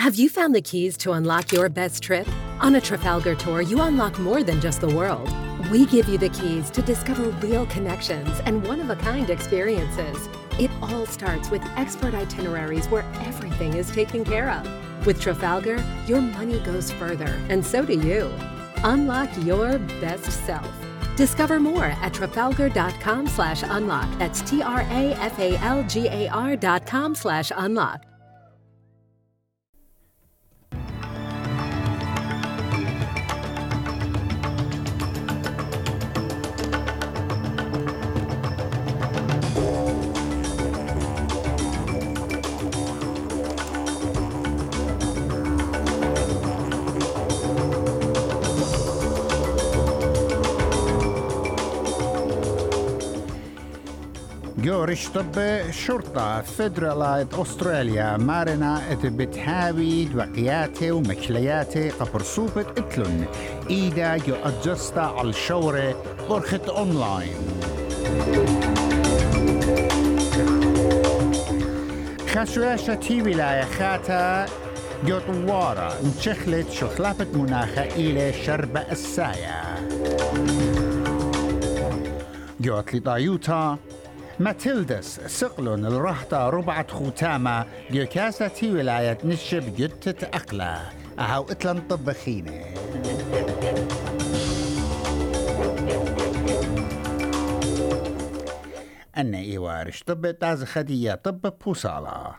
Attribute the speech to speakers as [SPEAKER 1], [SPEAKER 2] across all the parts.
[SPEAKER 1] Have you found the keys to unlock your best trip? On a Trafalgar tour, you unlock more than just the world. We give you the keys to discover real connections and one of a kind experiences. It all starts with expert itineraries where everything is taken care of. With Trafalgar, your money goes further, and so do you. Unlock your best self. Discover more at trafalgar.com slash unlock. That's T-R-A-F-A-L-G-A-R dot com slash unlock.
[SPEAKER 2] جورش طب شرطة فدرالايت أستراليا مارنا ات بتهاوي وقياته ومكلياته قبر صوبة اتلن إيدا جو أجستا على الشورة برخت أونلاين. خاشواشة تي ولاية خاتا جو طوارة انشخلت شخلافة مناخة إلى شربة السايا جوت لطايوتا ماتيلدس سقلون الرهطة ربعة خوتامة جيوكاسة تي ولاية نشب جتة أقلة أهو إتلن طبخينة أنا إيوارش طب تاز خدية طب بوصالة.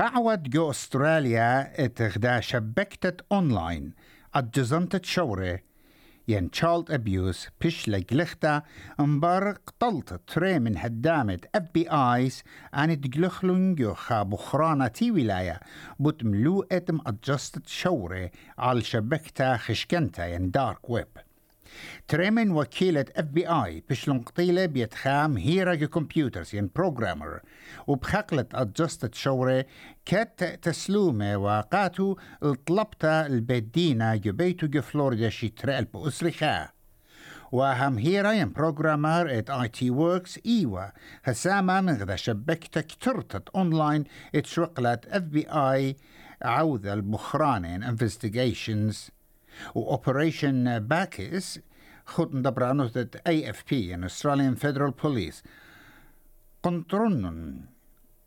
[SPEAKER 2] بعود جو استراليا اتغدا شبكتة أونلاين اتجزنت شورة ين تشالد ابيوز بش لجلختا انبار قتلت تري من هدامة اف بي ايز ان تجلخلون جو خابو خرانة تي ولاية. بوت ملو اتم اتجستت شورة على شبكتا خشكنتا ين دارك ويب. تريمن وكيلة اف بي اي بشلون قطيلة بيتخام هيرا كمبيوترز ين بروجرامر وبخقلة ادجستت شورة كت تسلومة وقاتو الطلبتا البدينة جبيتو جو فلوريدا شي ترقل بأسرخا وهم هيرا ين بروجرامر ات اي تي وركس إيوا. هساما من غدا شبكتا كترتت اونلاين اتشوقلت اف بي اي عوذة البخرانين انفستيجيشنز وأوبريشن باكس خد ندبر عنه اي اف بي يعني Australian Federal Police. قنطرن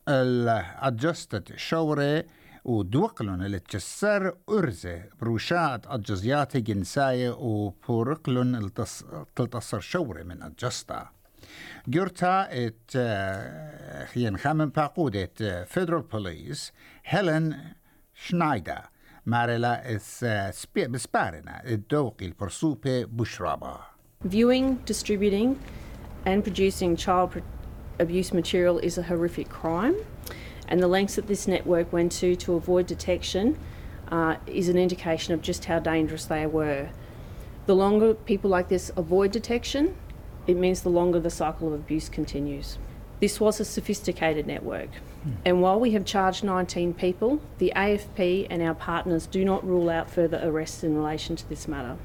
[SPEAKER 2] الادجستد شورة ودوقلن اللي تجسر أرزة بروشات أجزيات جنساية وبورقلن التصر شورة من أجستا جرتا ات خيان خامن باقودة Federal Police هيلين شنايدر Porsupe bushraba.
[SPEAKER 3] Viewing, distributing, and producing child abuse material is a horrific crime, and the lengths that this network went to to avoid detection uh, is an indication of just how dangerous they were. The longer people like this avoid detection, it means the longer the cycle of abuse continues. This was a sophisticated network. And while we have charged 19 people, the AFP and our partners do not rule out further arrests in relation to this matter.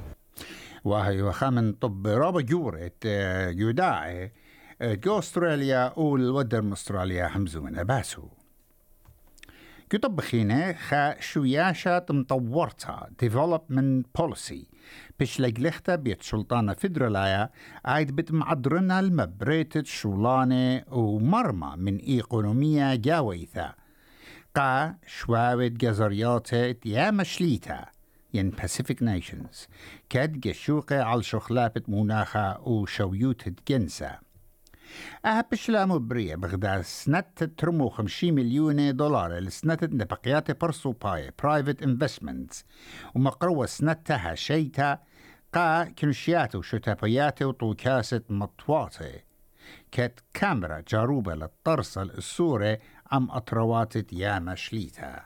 [SPEAKER 2] طب رابا جو استراليا والودر من استراليا حمزو من أباسو كطبخينة خا شوياشة مطورتها development policy. بش لجلختا بيت سلطانة فدرالايا عايد بت معدرنا المبريتة شولانة ومرمى من إيقونومية جاويثة. قا شواوت جزرياتة يا مشليتا ين Pacific Nations. كاد جشوقة على شخلابة مناخة وشويوت جنسة أهبش لامو بريا بغدا سنت ترمو خمشي مليون دولار لسنت نبقيات برسو باي برايفت انفستمنتس ومقروة سنتها شيتا قا كنشياتو شتابياتي وطوكاسة مطواتي كت كاميرا جاروبة للطرس السوري أم أطروات يا مشليتا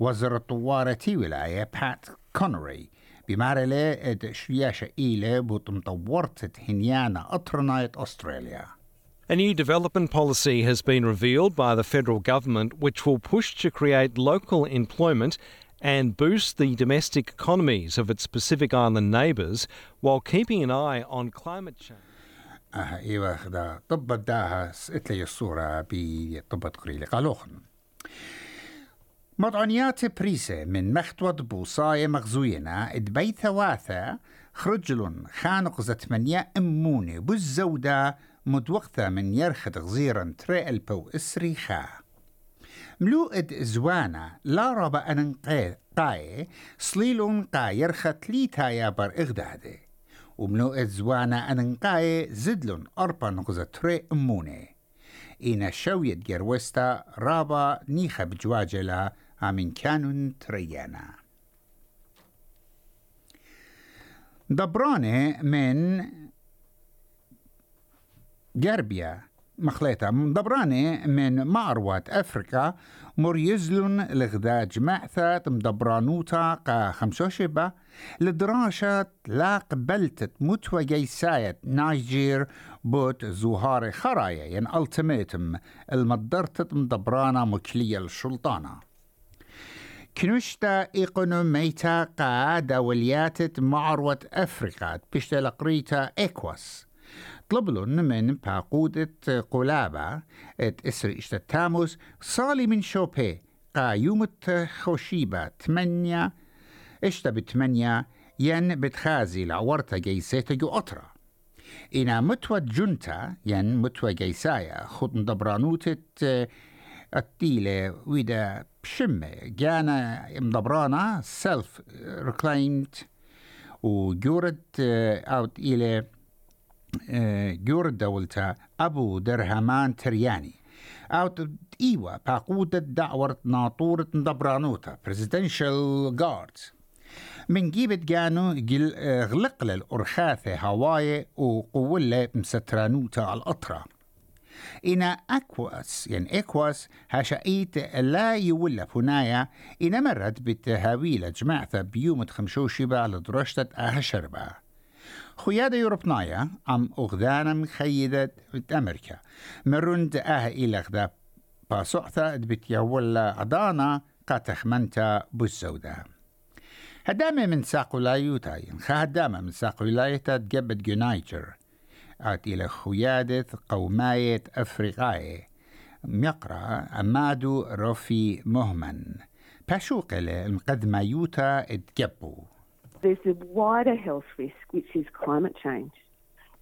[SPEAKER 2] وزير الطوارة تي ولاية بات كونري بمارلة اد شوياشة إيلة بوت مطورت هنيانا أطرنايت أستراليا
[SPEAKER 4] A new development policy has been revealed by the federal government which will push to create local employment and boost the domestic economies of its Pacific Island neighbours while keeping an eye on climate change.
[SPEAKER 2] آه إيوه خدا طب داها اتلي الصورة بطب تقريلي قالوخن مضعنيات بريسة من مختوط بوصاية مغزوينة ادبي ثواثة خرجلون خانق زتمنيا أموني بالزودة مدوقثة من يرخد غزيرا تري البو اسري خا ملوءد زوانا لا ربا أن قاي صليلون قا يرخت لي تايا بر إغدادي وملوءد زوانا أن قاي زدلون أربا نغزة تري أموني إنا شوية جروستا رابا نيخا بجواجلا من كانون تريانا دبراني من جربيا مخليتا مدبراني من معروات أفريقيا مريزلون لغدا جماعثة مدبرانوتا قا خمسوشبة لدراشة لا قبلت متوى جيساية نايجير بوت زوهار خرايا ين التيميتم المدرتت مدبرانا مكلية السلطانة كنشتا إيقونوميتا قا دوليات معروة أفريقيا بشتا لقريتا إكواس. طلبلن من باقودة قلابة ات إشتا تاموس صالي من شوبي قا يومت خوشيبة تمنيا. إشتا بتمنيا ين بتخازي لعورتا جيسيتا جو أطرا. إنا متوى جنتا ين متوى جيسايا خد مدبرانوتة التيلة ويدا بشمة. جانا مدبرانا سيلف ريكلايمد وجورد اوت إلى جورد دولتا أبو درهمان ترياني. اوت إيوا باقودة دعورة ناطورة دبرانوتا presidential guards. من جيبت جانو جل غلق للأرخاثة هواي وقولة مسترانوتا على الأطرة إنا أكواس. يعني أكواس هشأيت لا يولف هنايا. إنا مرت بالتهاويل جماعة بيوم خمشوشبة لدرشتة أهشربة خيادة يوروبنايا عم أغدانا مخيدة أمريكا. مرند أه إلى غدا. باسوعثة بتيولا عدانا قاتخمنتا بالزودة هدامة من ساق ولايوتا هدامة من ساق ولايتا تجبت جنايجر آت إلى خيادة قوماية أفريقاية. ميقرا أمادو روفي مهمن. باشوقلة المقدمة يوتا اتجبو
[SPEAKER 5] There's a wider health risk, which is climate change.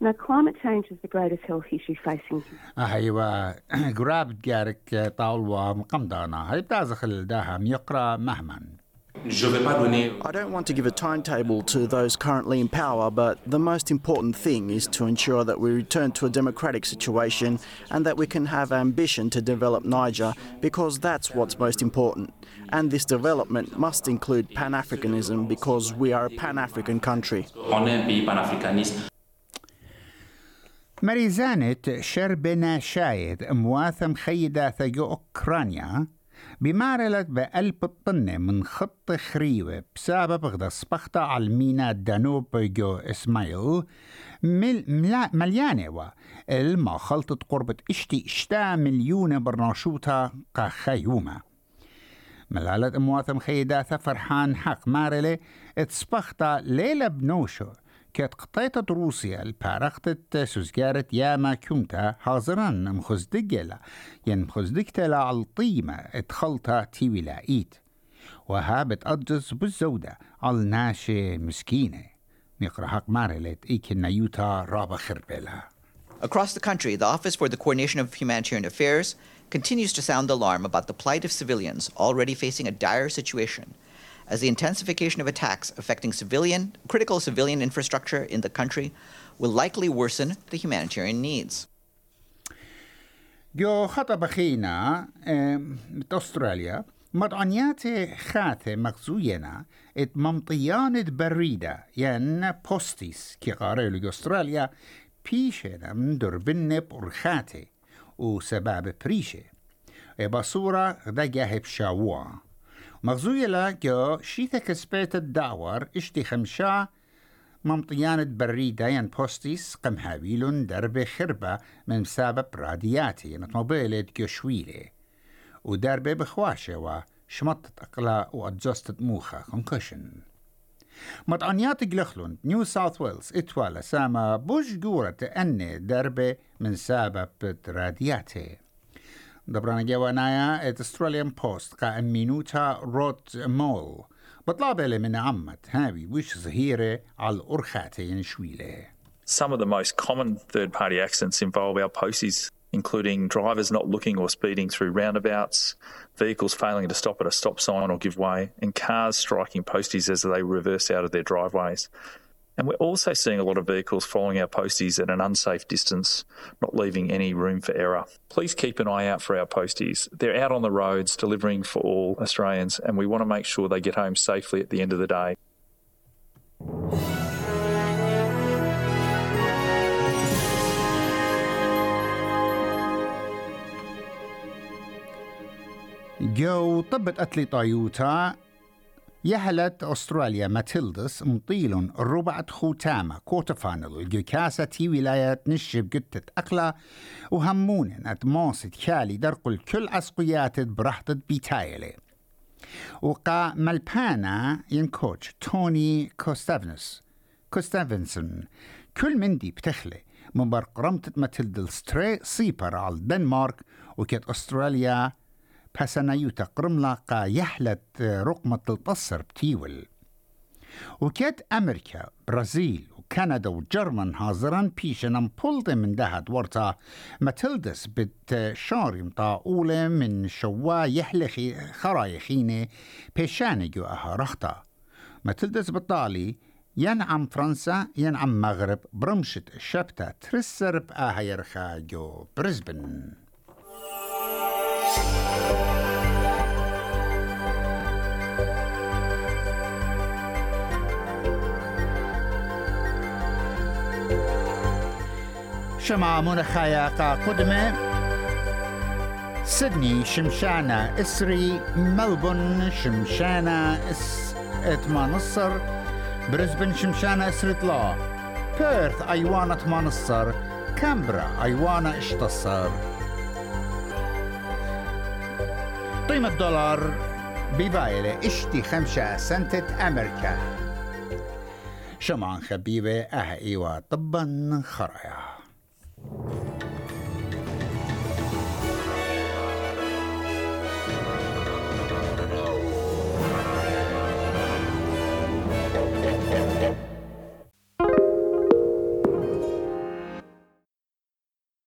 [SPEAKER 5] Now, climate change is the greatest health issue facing
[SPEAKER 2] أيوة. قراب جارك طاولوا مقمدانا هاي بتازخل داها ميقرا مهمن.
[SPEAKER 6] I don't want to give a timetable to those currently in power, but the most important thing is to ensure that we return to a democratic situation and that we can have ambition to develop Niger because that's what's most important. And this development must include Pan Africanism because we are a Pan African country.
[SPEAKER 7] On est un pays panafricaniste.
[SPEAKER 2] مريزانة شربنا شايد مواثم خيدة ثجو أوكرانيا بمارلت بقلب الطنة من خط خريوة بسبب غدا سبختا على المينا دانوب جو إسمايل مل مليانة إلما خلطت قربة إشتي إشتا مليون برناشوتا قخيومة ملالة امواثم خيداثة فرحان حق مارلة اتسبختا ليلة بنوشو. كانت قطيطة روسيا البارختة سوزجارة ياما كومتا حاضرا مخزدقلا ين مخزدقتلا على الطيمة اتخلطة تيوي ايت وها بتقدس بالزودة على ناشي مسكينة نقرأ حق مارلت إيك نيوتا رابا خربلا
[SPEAKER 8] Across the country, the Office for the Coordination of Humanitarian Affairs continues to sound the alarm about the plight of civilians already facing a dire situation as the intensification of attacks affecting civilian critical civilian infrastructure in the country will likely worsen the humanitarian needs.
[SPEAKER 2] جو خطب خينا من أستراليا مضعنيات خاثة مغزوينا ات ممطيان بريدة ين بوستيس كي قاريلو أستراليا بيشنا من دربن برخاتي وسباب بريشة بصورة غدا بشاوا مغزوية لا جو شيثة كسبيت الدعور إشتي خمشا ممطيان بريدة ين بوستيس قم هاويلون درب خربة من سبب رادياتي نتموبيلة جو شويلة. ودربة بخواشة و شمطت أقلا وأدجستت موخة concussion مطعنيات جلخلون نيو ساوث ويلز إتوالا ساما بوش جورة أني دربة من سبب رادياتي دبرانا جوانايا ات استراليان بوست قا أمينوتا روت مول بطلابة من عمت هاوي وش ظهيرة على الأرخاتي ينشويله
[SPEAKER 9] Some of the most common third party accidents involve our posties, including drivers not looking or speeding through roundabouts, vehicles failing to stop at a stop sign or give way, and cars striking posties as they reverse out of their driveways. And we're also seeing a lot of vehicles following our posties at an unsafe distance, not leaving any room for error. Please keep an eye out for our posties. They're out on the roads delivering for all Australians, and we want to make sure they get home safely at the end of the day.
[SPEAKER 2] جو طبت أتلي طايوتا يهلت أستراليا ماتيلدس مطيل ربعة خوتامة كوتا فانل الجيكاسة تي ولاية نشب قتت أقلا وهمون أتموسد كالي درق الكل عسقيات برحطة بيتايلي. وقا ملبانا ينكوتش توني كوستافنس. كوستافنسون كل من دي بتخلي من برق رمتت ماتيلدل ستري سيبر على الدنمارك وكت أستراليا بسنيوتا قرملاقا يحلت رقمة التصر بتيول. وكات أمريكا برازيل وكندا وجرمن هازران بيشن بولد من دهد ورتا ماتلدس بت شاري مطاولة من شوا يحلخي خرايخيني بيشانجو أها رختا. ماتلدس بطالي ينعم فرنسا ينعم مغرب برمشت شبتة ترسر بآها يرخا جو بريسبن. شمع منخايا قدمة. سيدني شمشانا إسري ملبون شمشانا إس إتمانصر بريسبن شمشانا إسري طلا. بيرث أيوانا تمانصر كامبرا أيوانا اشتصر قيمة دولار ببايلة إشتي خمسة سنتة أمريكا. شمعان خبيبة أهئي وطبا خرايا